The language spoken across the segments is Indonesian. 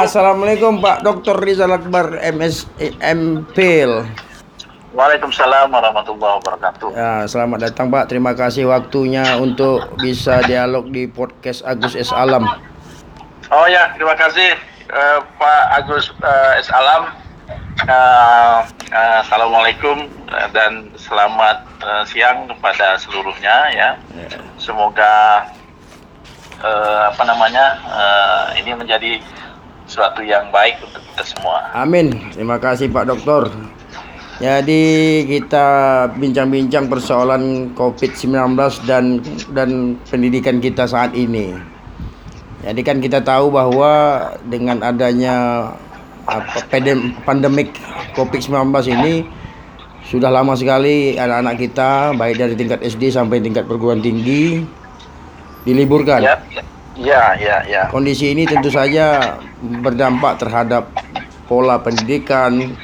Assalamualaikum Pak Dr. Rizal Akbar MS MPil. Waalaikumsalam warahmatullahi wabarakatuh. Ya, selamat datang Pak. Terima kasih waktunya untuk bisa dialog di podcast Agus S Alam. Oh ya, terima kasih eh, Pak Agus eh, S. Alam. Eh, eh, Assalamualaikum dan selamat eh, siang kepada seluruhnya ya. Semoga eh, apa namanya eh, ini menjadi suatu yang baik untuk kita semua. Amin. Terima kasih Pak Dokter. Jadi kita bincang-bincang persoalan COVID-19 dan dan pendidikan kita saat ini. Jadi kan kita tahu bahwa dengan adanya apa pandemik COVID-19 ini sudah lama sekali anak-anak kita baik dari tingkat SD sampai tingkat perguruan tinggi diliburkan. Ya, ya, ya, ya. Kondisi ini tentu saja berdampak terhadap pola pendidikan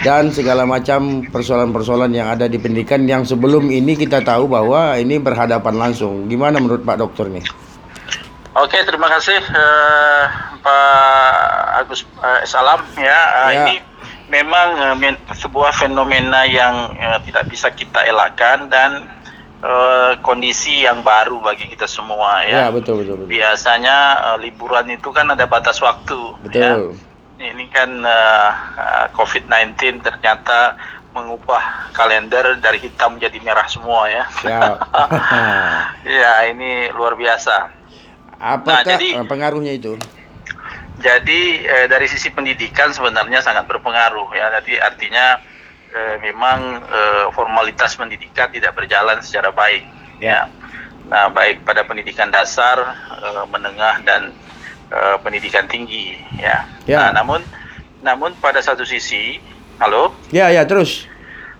dan segala macam persoalan-persoalan yang ada di pendidikan yang sebelum ini kita tahu bahwa ini berhadapan langsung. Gimana menurut Pak Dokter nih? Oke, terima kasih eh, Pak Agus eh, Salam ya. Eh, Ya. Ini memang men- sebuah fenomena yang eh, tidak bisa kita elakkan dan eh, kondisi yang baru bagi kita semua Ya, ya. betul betul betul. Biasanya eh, liburan itu kan ada batas waktu. Ya. Betul. Ini kan eh, eh, COVID-19 ternyata mengubah kalender dari hitam menjadi merah semua ya. Siap. ya, ini luar biasa. Apakah jadi- eh, pengaruhnya itu? Jadi eh, dari sisi pendidikan sebenarnya sangat berpengaruh ya. Jadi artinya eh, memang eh, formalitas pendidikan tidak berjalan secara baik ya. Nah baik pada pendidikan dasar, eh, menengah dan eh, pendidikan tinggi ya. Ya. Nah namun namun pada satu sisi, halo. Ya ya terus.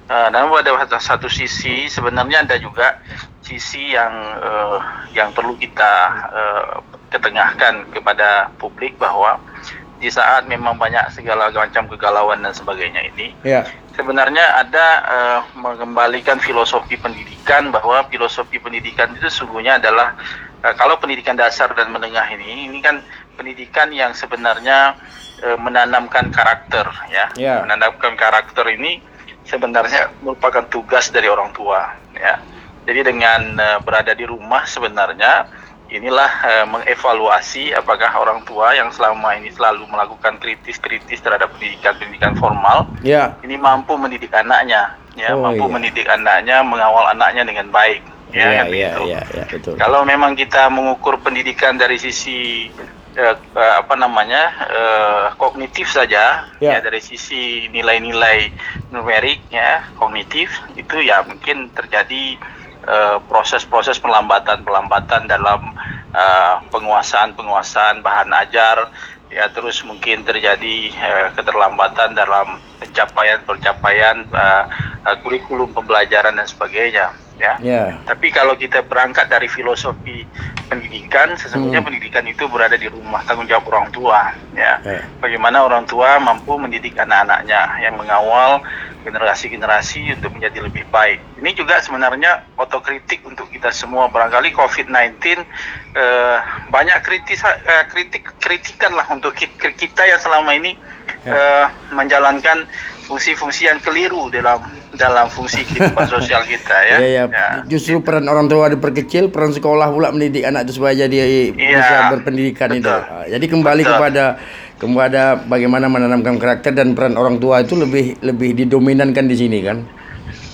Uh, namun pada satu sisi sebenarnya ada juga sisi yang eh, yang perlu kita eh, ketengahkan kepada publik bahwa di saat memang banyak segala macam kegalauan dan sebagainya ini Ya. Sebenarnya ada eh, mengembalikan filosofi pendidikan bahwa filosofi pendidikan itu sungguhnya adalah eh, kalau pendidikan dasar dan menengah ini ini kan pendidikan yang sebenarnya eh, menanamkan karakter ya Ya. menanamkan karakter ini sebenarnya merupakan tugas dari orang tua ya jadi dengan eh, berada di rumah sebenarnya inilah eh, mengevaluasi apakah orang tua yang selama ini selalu melakukan kritis-kritis terhadap pendidikan-pendidikan formal Ya. ini mampu mendidik anaknya ya Oh, mampu iya. mendidik anaknya mengawal anaknya dengan baik ya, Ya kan ya begitu. ya ya betul. kalau memang kita mengukur pendidikan dari sisi eh, eh, apa namanya eh, kognitif saja Ya. ya dari sisi nilai-nilai numerik ya kognitif itu ya mungkin terjadi proses-proses pelambatan-pelambatan dalam eh, penguasaan-penguasaan bahan ajar ya terus mungkin terjadi eh, keterlambatan dalam pencapaian-pencapaian eh, eh, kurikulum pembelajaran dan sebagainya ya Ya. tapi kalau kita berangkat dari filosofi pendidikan, sesungguhnya Hmm. pendidikan itu berada di rumah tanggung jawab orang tua. Ya, Ya. bagaimana orang tua mampu mendidik anak-anaknya yang mengawal generasi-generasi untuk menjadi lebih baik. Ini juga sebenarnya otokritik untuk kita semua. Barangkali COVID-19 eh, banyak kritis, eh, kritik, kritikan lah untuk ki- kita yang selama ini Ya. eh, menjalankan fungsi-fungsi yang keliru dalam dalam fungsi kehidupan sosial kita ya. Ya, ya. Ya. Justru peran orang tua diperkecil, peran sekolah pula mendidik anak itu supaya jadi Iya, bisa berpendidikan itu. betul. Ah, Jadi kembali Betul. kepada kepada bagaimana menanamkan karakter dan peran orang tua itu lebih lebih didominankan di sini kan.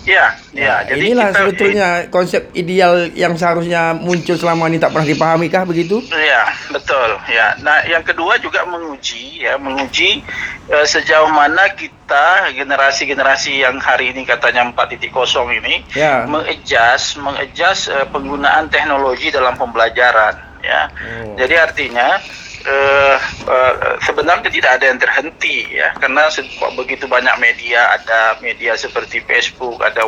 Ya, Nah, ya. Jadi inilah kita, sebetulnya konsep ideal yang seharusnya muncul selama ini tak pernah dipahami kah begitu? Ya, betul. Ya. Nah, yang kedua juga menguji, ya, menguji eh, sejauh mana kita generasi-generasi yang hari ini katanya 4.0 ini Ya. mengadjust, mengadjust eh, penggunaan teknologi dalam pembelajaran, ya. Oh. Jadi artinya eh, eh, sebenarnya tidak ada yang terhenti ya karena begitu banyak media ada media seperti Facebook ada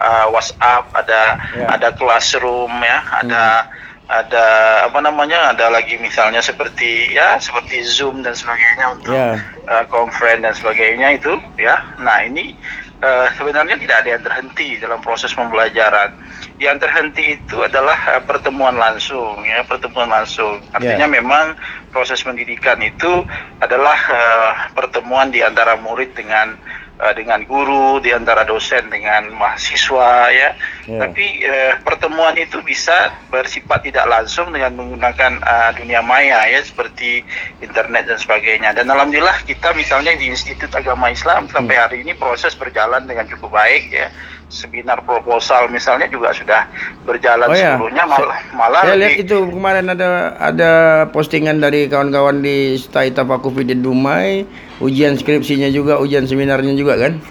uh, WhatsApp ada Ya. ada classroom ya ada ada apa namanya ada lagi misalnya seperti ya seperti Zoom dan sebagainya untuk Ya. uh, conference dan sebagainya itu ya nah ini uh, sebenarnya tidak ada yang terhenti dalam proses pembelajaran. Yang terhenti itu adalah uh, pertemuan langsung, ya pertemuan langsung. Artinya yeah. memang proses pendidikan itu adalah uh, pertemuan di antara murid dengan uh, dengan guru, di antara dosen dengan mahasiswa ya. Yeah. Tapi uh, pertemuan itu bisa bersifat tidak langsung dengan menggunakan uh, dunia maya ya seperti internet dan sebagainya. Dan alhamdulillah kita misalnya di Institut Agama Islam sampai hmm. hari ini proses berjalan dengan cukup baik ya seminar proposal misalnya juga sudah berjalan oh, ya. sebelumnya malah malah saya lihat itu kemarin ada ada postingan dari kawan-kawan di Staita Pakufidin Dumai ujian skripsinya juga ujian seminarnya juga kan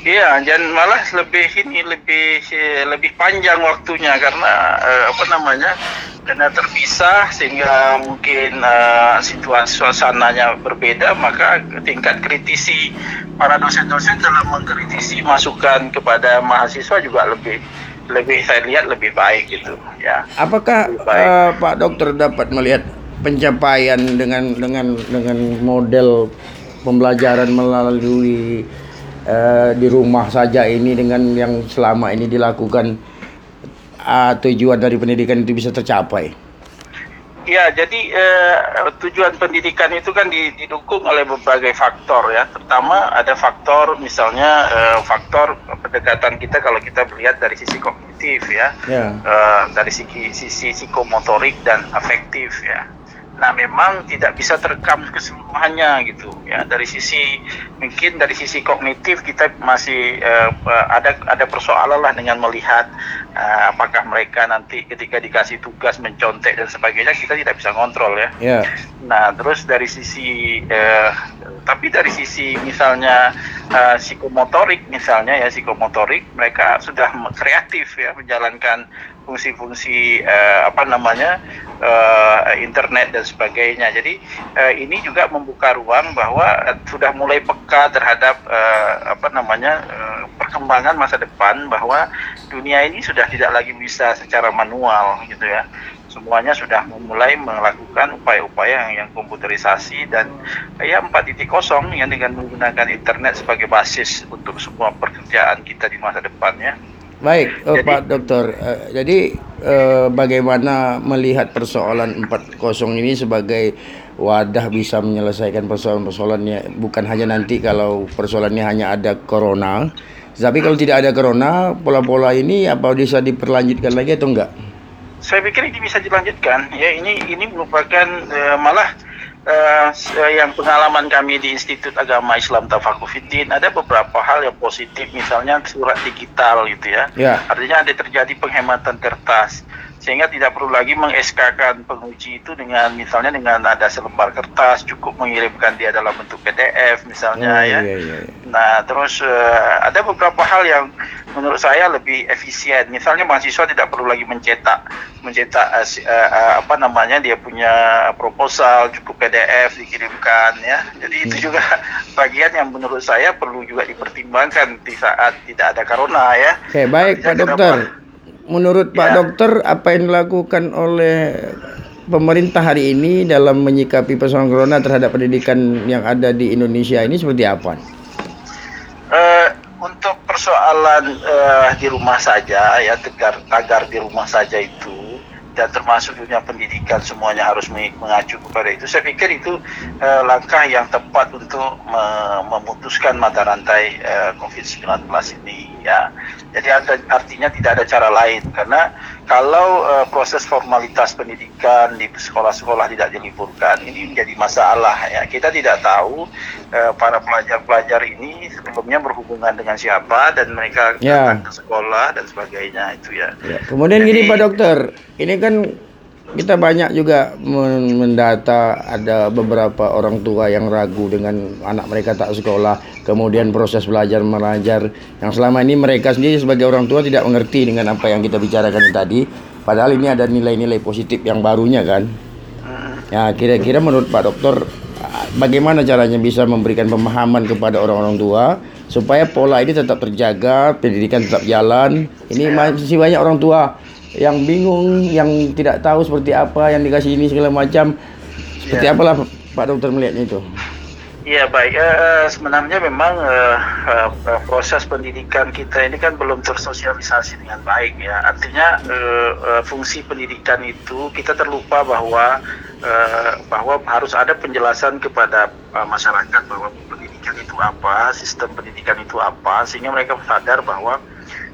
Iya, dan malah lebih ini lebih lebih panjang waktunya karena uh, apa namanya karena terpisah sehingga mungkin uh, situasi suasananya berbeda maka tingkat kritisi para dosen-dosen dalam mengkritisi masukan kepada mahasiswa juga lebih lebih saya lihat lebih baik gitu ya. Apakah uh, Pak Dokter dapat melihat pencapaian dengan dengan dengan model pembelajaran melalui uh, di rumah saja ini dengan yang selama ini dilakukan uh, tujuan dari pendidikan itu bisa tercapai? Ya, jadi uh, tujuan pendidikan itu kan didukung oleh berbagai faktor ya. Pertama ada faktor misalnya uh, faktor pendekatan kita kalau kita melihat dari sisi kognitif ya, yeah. Ya. uh, dari sisi sisi psikomotorik dan afektif ya. Nah, memang tidak bisa terekam keseluruhannya gitu ya. Dari sisi mungkin dari sisi kognitif kita masih uh, ada ada persoalan lah dengan melihat uh, apakah mereka nanti ketika dikasih tugas mencontek dan sebagainya kita tidak bisa kontrol ya. Yeah. Nah, terus dari sisi uh, tapi dari sisi misalnya uh, psikomotorik misalnya ya psikomotorik mereka sudah kreatif ya menjalankan fungsi-fungsi uh, apa namanya uh, internet dan sebagainya. Jadi uh, ini juga membuka ruang bahwa sudah mulai peka terhadap uh, apa namanya uh, perkembangan masa depan bahwa dunia ini sudah tidak lagi bisa secara manual gitu ya. Semuanya sudah memulai melakukan upaya-upaya yang, yang komputerisasi dan ya 4.0 yang dengan menggunakan internet sebagai basis untuk semua pekerjaan kita di masa depannya. Baik, oh, jadi, Pak Dokter. Uh, jadi uh, bagaimana melihat persoalan 40 ini sebagai wadah bisa menyelesaikan persoalan-persoalannya bukan hanya nanti kalau persoalannya hanya ada corona, tapi kalau tidak ada corona, pola-pola ini apa bisa diperlanjutkan lagi atau enggak? Saya pikir ini bisa dilanjutkan. Ya, ini ini merupakan uh, malah uh, yang pengalaman kami di Institut Agama Islam Tafakufiddin ada beberapa hal yang positif misalnya surat digital gitu ya. ya. Artinya ada terjadi penghematan kertas sehingga tidak perlu lagi mengeskakan penguji itu dengan misalnya dengan ada selembar kertas cukup mengirimkan dia dalam bentuk PDF misalnya oh, ya. Iya, iya, iya. Nah terus uh, ada beberapa hal yang menurut saya lebih efisien. Misalnya mahasiswa tidak perlu lagi mencetak mencetak uh, uh, apa namanya dia punya proposal cukup PDF dikirimkan ya. Jadi hmm. itu juga bagian yang menurut saya perlu juga dipertimbangkan di saat tidak ada corona ya. Oke baik Pak Dokter menurut Pak ya. Dokter apa yang dilakukan oleh pemerintah hari ini dalam menyikapi persoalan corona terhadap pendidikan yang ada di Indonesia ini seperti apa? Uh, untuk persoalan uh, di rumah saja ya tegar tagar di rumah saja itu dan termasuk dunia pendidikan semuanya harus mengacu kepada itu. Saya pikir itu uh, langkah yang tepat untuk me memutuskan mata rantai uh, COVID-19 ini ya. Jadi artinya tidak ada cara lain karena kalau uh, proses formalitas pendidikan di sekolah-sekolah tidak diliburkan ini menjadi masalah ya. Kita tidak tahu uh, para pelajar-pelajar ini sebelumnya berhubungan dengan siapa dan mereka ya. datang ke sekolah dan sebagainya itu ya. ya. Kemudian Jadi, gini Pak Dokter, ini kan kita banyak juga mendata ada beberapa orang tua yang ragu dengan anak mereka tak sekolah kemudian proses belajar mengajar. Yang selama ini mereka sendiri sebagai orang tua tidak mengerti dengan apa yang kita bicarakan tadi. Padahal ini ada nilai-nilai positif yang barunya kan. Ya kira-kira menurut Pak Dokter bagaimana caranya bisa memberikan pemahaman kepada orang-orang tua supaya pola ini tetap terjaga pendidikan tetap jalan? Ini masih banyak orang tua yang bingung, yang tidak tahu seperti apa yang dikasih ini segala macam. Seperti ya. apalah Pak Dokter melihatnya itu? Iya baik. Uh, sebenarnya memang uh, uh, proses pendidikan kita ini kan belum tersosialisasi dengan baik ya. Artinya uh, uh, fungsi pendidikan itu kita terlupa bahwa uh, bahwa harus ada penjelasan kepada uh, masyarakat bahwa pendidikan itu apa, sistem pendidikan itu apa, sehingga mereka sadar bahwa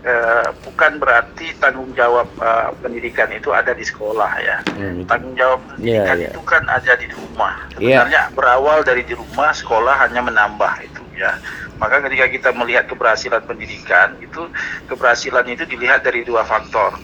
uh, bukan berarti tanggung jawab uh, pendidikan itu ada di sekolah ya. Hmm, tanggung jawab iya, pendidikan yeah, yeah. itu kan ada di rumah. Iya. Sebenarnya yeah. berawal dari di rumah, sekolah hanya menambah itu ya. Maka ketika kita melihat keberhasilan pendidikan itu keberhasilan itu dilihat dari dua faktor.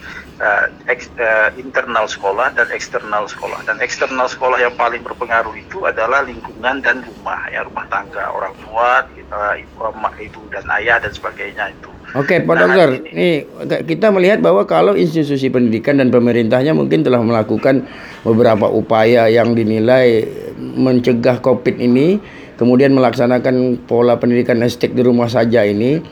Uh, ex, uh, internal sekolah dan eksternal sekolah dan eksternal sekolah yang paling berpengaruh itu adalah lingkungan dan rumah ya rumah tangga orang tua uh, ibu, ibu dan ayah dan sebagainya itu Oke, Pak nah, Dokter, ini. Kita melihat bahwa kalau institusi pendidikan dan pemerintahnya mungkin telah melakukan beberapa upaya yang dinilai mencegah COVID ini, kemudian melaksanakan pola pendidikan estek di rumah saja ini,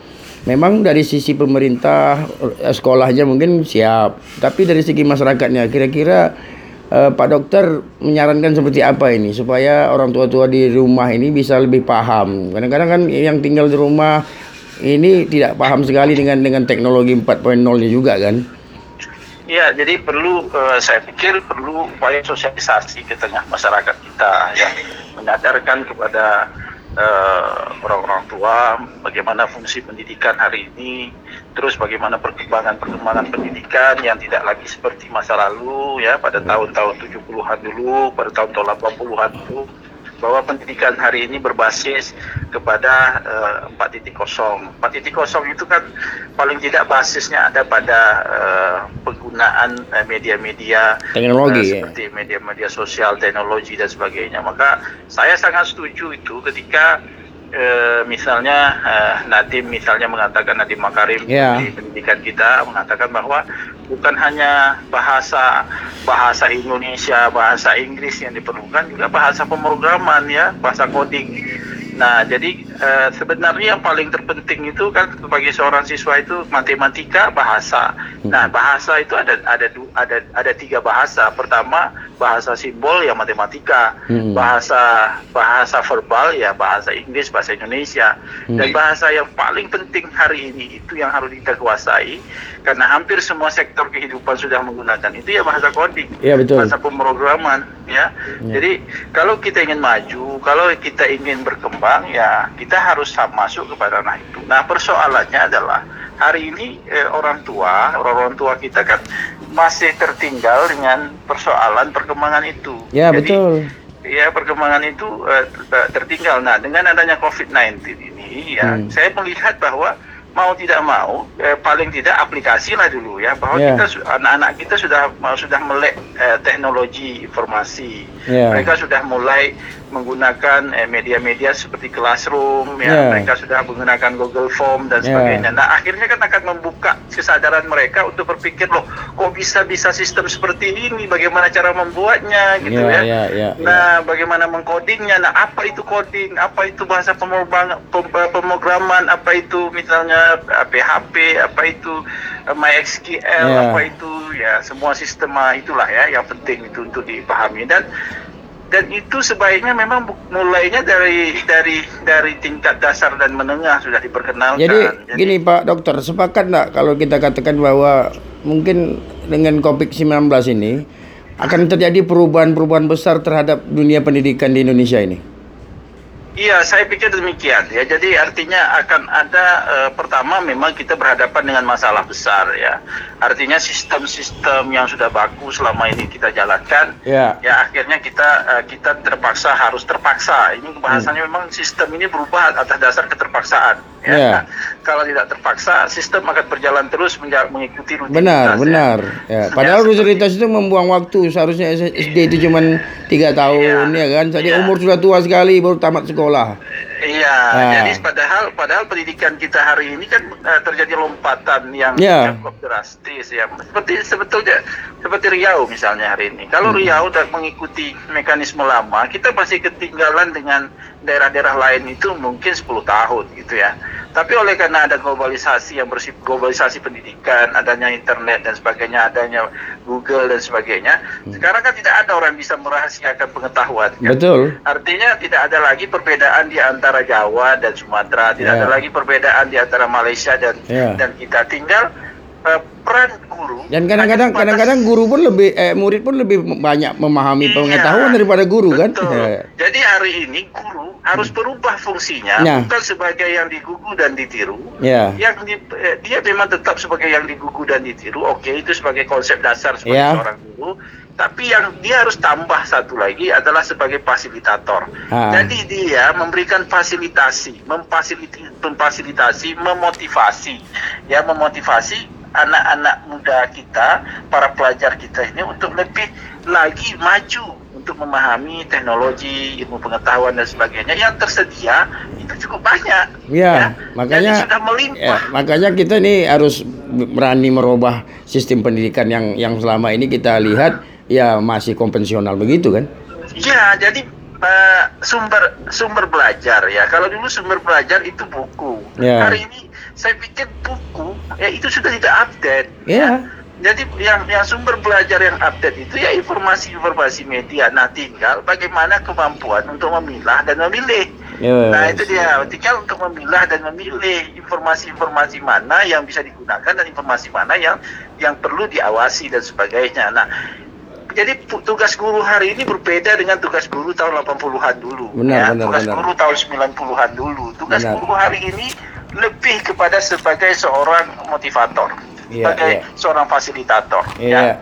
memang dari sisi pemerintah eh, sekolahnya mungkin siap, tapi dari segi masyarakatnya kira-kira eh, Pak Dokter menyarankan seperti apa ini supaya orang tua-tua di rumah ini bisa lebih paham. Kadang-kadang kan yang tinggal di rumah ini tidak paham sekali dengan dengan teknologi 4.0-nya juga kan? Ya, jadi perlu uh, saya pikir perlu upaya sosialisasi ke tengah masyarakat kita ya, menyadarkan kepada uh, orang-orang tua bagaimana fungsi pendidikan hari ini, terus bagaimana perkembangan-perkembangan pendidikan yang tidak lagi seperti masa lalu ya pada hmm. tahun-tahun 70-an dulu, pada tahun-tahun 80-an dulu bahwa pendidikan hari ini berbasis kepada uh, 4.0. 4.0 itu kan paling tidak basisnya ada pada uh, penggunaan uh, media-media teknologi uh, seperti media-media sosial, teknologi dan sebagainya. Maka saya sangat setuju itu ketika uh, misalnya uh, Nadim misalnya mengatakan Nadim Makarim yeah. di pendidikan kita mengatakan bahwa bukan hanya bahasa bahasa Indonesia, bahasa Inggris yang diperlukan, juga bahasa pemrograman ya, bahasa coding. Nah, jadi uh, sebenarnya yang paling terpenting itu kan bagi seorang siswa itu matematika, bahasa. Nah, bahasa itu ada ada ada ada tiga bahasa. Pertama bahasa simbol ya matematika, hmm. bahasa bahasa verbal ya bahasa Inggris, bahasa Indonesia, hmm. dan bahasa yang paling penting hari ini itu yang harus kita kuasai karena hampir semua sektor kehidupan sudah menggunakan itu ya bahasa coding, ya, betul. bahasa pemrograman ya. ya. Jadi kalau kita ingin maju, kalau kita ingin berkembang ya kita harus masuk kepada ranah itu. Nah persoalannya adalah hari ini eh, orang tua, orang-orang tua kita kan masih tertinggal dengan persoalan perkembangan itu. Ya Jadi, betul. Ya perkembangan itu uh, tertinggal. Nah dengan adanya COVID-19 ini ya hmm. saya melihat bahwa mau tidak mau eh, paling tidak aplikasi lah dulu ya bahwa yeah. kita anak-anak kita sudah sudah melek eh, teknologi informasi yeah. mereka sudah mulai menggunakan eh, media-media seperti Classroom ya yeah. mereka sudah menggunakan Google Form dan ya. sebagainya. Yeah. Nah, akhirnya kan akan membuka kesadaran mereka untuk berpikir loh, kok bisa bisa sistem seperti ini? Bagaimana cara membuatnya gitu yeah, ya. Yeah, yeah, nah, yeah. bagaimana mengkodingnya? Nah, apa itu coding? Apa itu bahasa pemrograman? Apa itu misalnya PHP? Eh, apa itu MySQL? Yeah. Apa itu ya semua sistem itulah ya yang penting itu untuk dipahami dan dan itu sebaiknya memang mulainya dari dari dari tingkat dasar dan menengah sudah diperkenalkan. Jadi, Jadi gini Pak Dokter, sepakat enggak kalau kita katakan bahwa mungkin dengan COVID-19 ini akan terjadi perubahan-perubahan besar terhadap dunia pendidikan di Indonesia ini? Iya, saya pikir demikian ya. Jadi artinya akan ada uh, pertama memang kita berhadapan dengan masalah besar ya. Artinya sistem-sistem yang sudah bagus selama ini kita jalankan, yeah. ya akhirnya kita uh, kita terpaksa harus terpaksa. Ini bahasanya hmm. memang sistem ini berubah atas dasar keterpaksaan. Ya. Yeah. Nah, kalau tidak terpaksa, sistem akan berjalan terus mengikuti rutinitas. Benar, ya. benar. Ya. Padahal ya, rutinitas itu membuang waktu. Seharusnya SD itu cuma tiga tahun ya, ya kan. Jadi ya. umur sudah tua sekali baru tamat sekolah sekolah. Iya, nah. jadi padahal padahal pendidikan kita hari ini kan uh, terjadi lompatan yang yeah. cukup drastis ya. Seperti sebetulnya seperti Riau misalnya hari ini. Kalau hmm. Riau sudah mengikuti mekanisme lama, kita masih ketinggalan dengan daerah-daerah lain itu mungkin 10 tahun gitu ya. Tapi oleh karena ada globalisasi yang bersifat globalisasi pendidikan, adanya internet dan sebagainya, adanya Google dan sebagainya, hmm. sekarang kan tidak ada orang bisa merahasiakan pengetahuan. Kan? Betul. Artinya tidak ada lagi perbedaan di antara Jawa dan Sumatera, tidak yeah. ada lagi perbedaan di antara Malaysia dan yeah. dan kita tinggal uh, peran guru dan kadang-kadang kadang-kadang guru pun lebih eh, murid pun lebih banyak memahami iya, pengetahuan daripada guru kan? betul. kan jadi hari ini guru harus hmm. berubah fungsinya ya. bukan sebagai yang digugu dan ditiru ya. yang di, eh, dia memang tetap sebagai yang digugu dan ditiru oke okay, itu sebagai konsep dasar sebagai ya. seorang guru tapi yang dia harus tambah satu lagi adalah sebagai fasilitator. Ha. Jadi dia memberikan fasilitasi, memfasilitasi, memfasilitasi, memotivasi, ya memotivasi anak-anak muda kita, para pelajar kita ini untuk lebih lagi maju untuk memahami teknologi, ilmu pengetahuan dan sebagainya yang tersedia itu cukup banyak. Ya, ya. makanya Jadi sudah melimpah. Ya, makanya kita ini harus berani merubah sistem pendidikan yang yang selama ini kita lihat ya masih konvensional begitu kan? Ya, jadi uh, sumber sumber belajar ya. Kalau dulu sumber belajar itu buku. Yeah. Hari ini saya pikir buku ya itu sudah tidak update. Yeah. Ya. Jadi yang yang sumber belajar yang update itu ya informasi-informasi media. Nah, tinggal bagaimana kemampuan untuk memilah dan memilih. Yes. Nah, itu dia. Tinggal untuk memilah dan memilih informasi-informasi mana yang bisa digunakan dan informasi mana yang yang perlu diawasi dan sebagainya. Nah, jadi tugas guru hari ini berbeda dengan tugas guru tahun 80-an dulu. Benar, ya. benar, tugas benar. guru tahun 90-an dulu. Tugas benar. guru hari ini lebih kepada sebagai seorang motivator, yeah, sebagai yeah. seorang fasilitator. Yeah. Ya.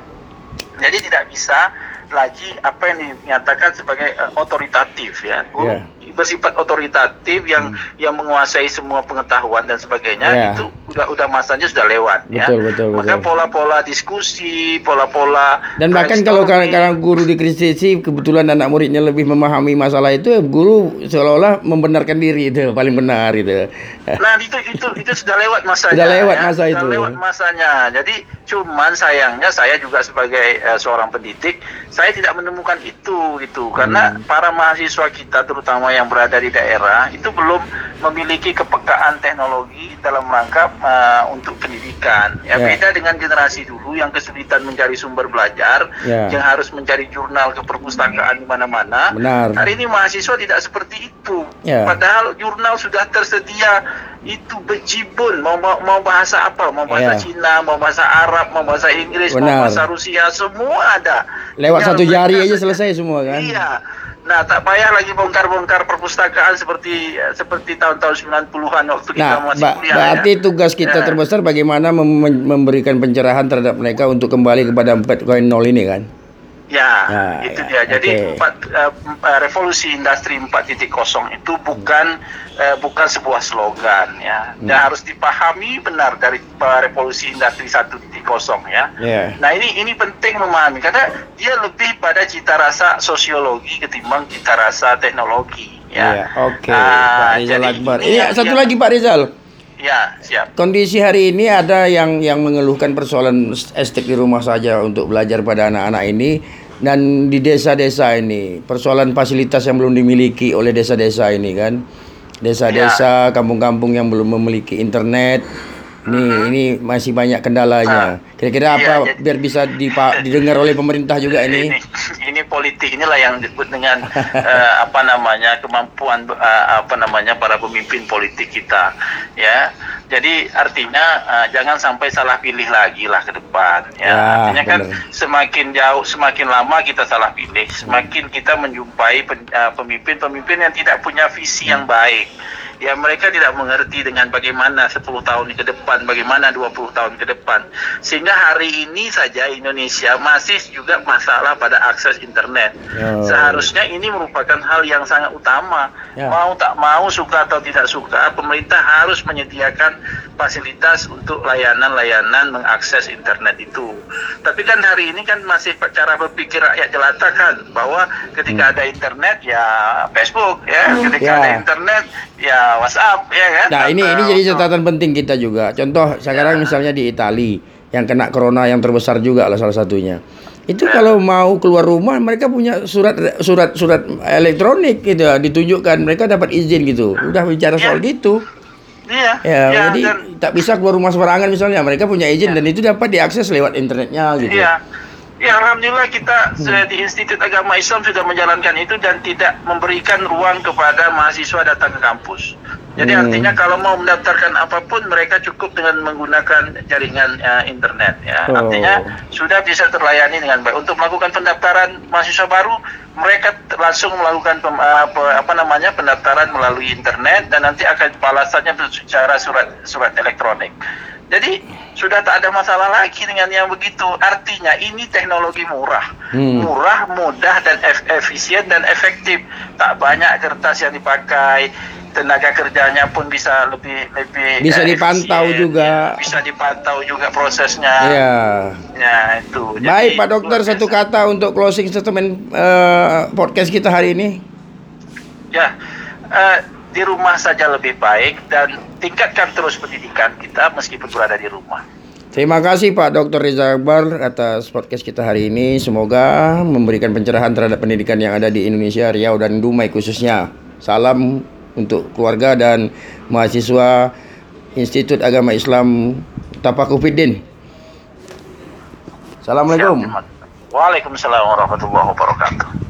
Jadi tidak bisa lagi apa yang dinyatakan sebagai uh, otoritatif ya. Yeah bersifat otoritatif yang hmm. yang menguasai semua pengetahuan dan sebagainya yeah. itu udah udah masanya sudah lewat betul, ya. Betul Maka pola-pola diskusi, pola-pola dan bahkan kalau kadang guru dikritisi kebetulan anak muridnya lebih memahami masalah itu guru seolah-olah membenarkan diri itu paling benar itu. Nah, itu itu itu sudah lewat masanya. Sudah lewat ya. masa itu. Sudah lewat masanya. Jadi cuman sayangnya saya juga sebagai uh, seorang pendidik saya tidak menemukan itu itu karena hmm. para mahasiswa kita terutama yang berada di daerah itu belum memiliki kepekaan teknologi dalam rangka uh, untuk pendidikan. Ya yeah. beda dengan generasi dulu yang kesulitan mencari sumber belajar, yeah. yang harus mencari jurnal ke perpustakaan di mana-mana. Hari ini mahasiswa tidak seperti itu. Yeah. Padahal jurnal sudah tersedia itu bejibun mau mau bahasa apa, mau bahasa yeah. Cina, mau bahasa Arab, mau bahasa Inggris, Benar. mau bahasa Rusia, semua ada. Lewat Tinggal satu jari aja selesai semua kan. Iya. Nah, tak payah lagi bongkar-bongkar perpustakaan seperti seperti tahun-tahun 90-an waktu kita nah, masih kuliah. Berarti ya. tugas kita ya. terbesar bagaimana mem memberikan pencerahan terhadap mereka untuk kembali kepada 4.0 ini kan? Ya, nah, itu ya, dia. Jadi okay. empat, uh, revolusi industri 4.0 itu bukan uh, bukan sebuah slogan ya. Hmm. Dan harus dipahami benar dari uh, revolusi industri 1.0 ya. Yeah. Nah, ini ini penting memahami karena dia lebih pada cita rasa sosiologi ketimbang cita rasa teknologi ya. Yeah, Oke, okay. nah, Rizal Akbar. Iya, satu lagi Pak Rizal. Ya, siap. Kondisi hari ini ada yang yang mengeluhkan persoalan estek di rumah saja untuk belajar pada anak-anak ini dan di desa-desa ini persoalan fasilitas yang belum dimiliki oleh desa-desa ini kan. Desa-desa, ya. kampung-kampung yang belum memiliki internet. Ini ini masih banyak kendalanya. Ah. Kira-kira apa ya, biar bisa dipa, didengar oleh pemerintah juga ini? Ini, ini politik inilah yang disebut dengan uh, apa namanya kemampuan uh, apa namanya para pemimpin politik kita, ya. Jadi artinya uh, jangan sampai salah pilih lagi lah ke depan, ya. ya artinya kan semakin jauh, semakin lama kita salah pilih, semakin kita menjumpai pemimpin-pemimpin uh, yang tidak punya visi yang baik ya mereka tidak mengerti dengan bagaimana 10 tahun ke depan, bagaimana 20 tahun ke depan. Sehingga hari ini saja Indonesia masih juga masalah pada akses internet. Oh. Seharusnya ini merupakan hal yang sangat utama. Ya. Mau tak mau, suka atau tidak suka, pemerintah harus menyediakan fasilitas untuk layanan-layanan mengakses internet itu. Tapi kan hari ini kan masih cara berpikir rakyat jelata kan bahwa ketika hmm. ada internet ya Facebook ya, ketika ya. ada internet ya WhatsApp ya kan. Nah, ini ini jadi catatan penting kita juga. Contoh sekarang ya. misalnya di Italia yang kena corona yang terbesar juga lah salah satunya. Itu ya. kalau mau keluar rumah mereka punya surat surat surat elektronik gitu ditunjukkan mereka dapat izin gitu. Udah bicara ya. soal gitu. Iya. Ya, iya, jadi dan, tak bisa keluar rumah sembarangan misalnya. Mereka punya izin dan itu dapat diakses lewat internetnya gitu. Iya. Ya alhamdulillah kita hmm. di Institut Agama Islam sudah menjalankan itu dan tidak memberikan ruang kepada mahasiswa datang ke kampus. Jadi hmm. artinya kalau mau mendaftarkan apa pun mereka cukup dengan menggunakan jaringan uh, internet ya. Oh. Artinya sudah bisa terlayani dengan baik. Untuk melakukan pendaftaran mahasiswa baru mereka langsung melakukan pem, apa, apa namanya pendaftaran melalui internet dan nanti akan balasannya secara surat surat elektronik. Jadi sudah tak ada masalah lagi dengan yang begitu. Artinya ini teknologi murah, hmm. murah, mudah dan efisien dan efektif. Tak banyak kertas yang dipakai, tenaga kerjanya pun bisa lebih lebih bisa ya, dipantau efisien, juga. Ya, bisa dipantau juga prosesnya. Ya. Ya itu. Baik Pak Dokter satu kata untuk closing statement uh, podcast kita hari ini. Ya. Uh, di rumah saja lebih baik dan tingkatkan terus pendidikan kita meskipun berada di rumah. Terima kasih Pak Dr. Riza Akbar atas podcast kita hari ini. Semoga memberikan pencerahan terhadap pendidikan yang ada di Indonesia, Riau dan Dumai khususnya. Salam untuk keluarga dan mahasiswa Institut Agama Islam Tapakufiddin. Assalamualaikum. Waalaikumsalam warahmatullahi wabarakatuh.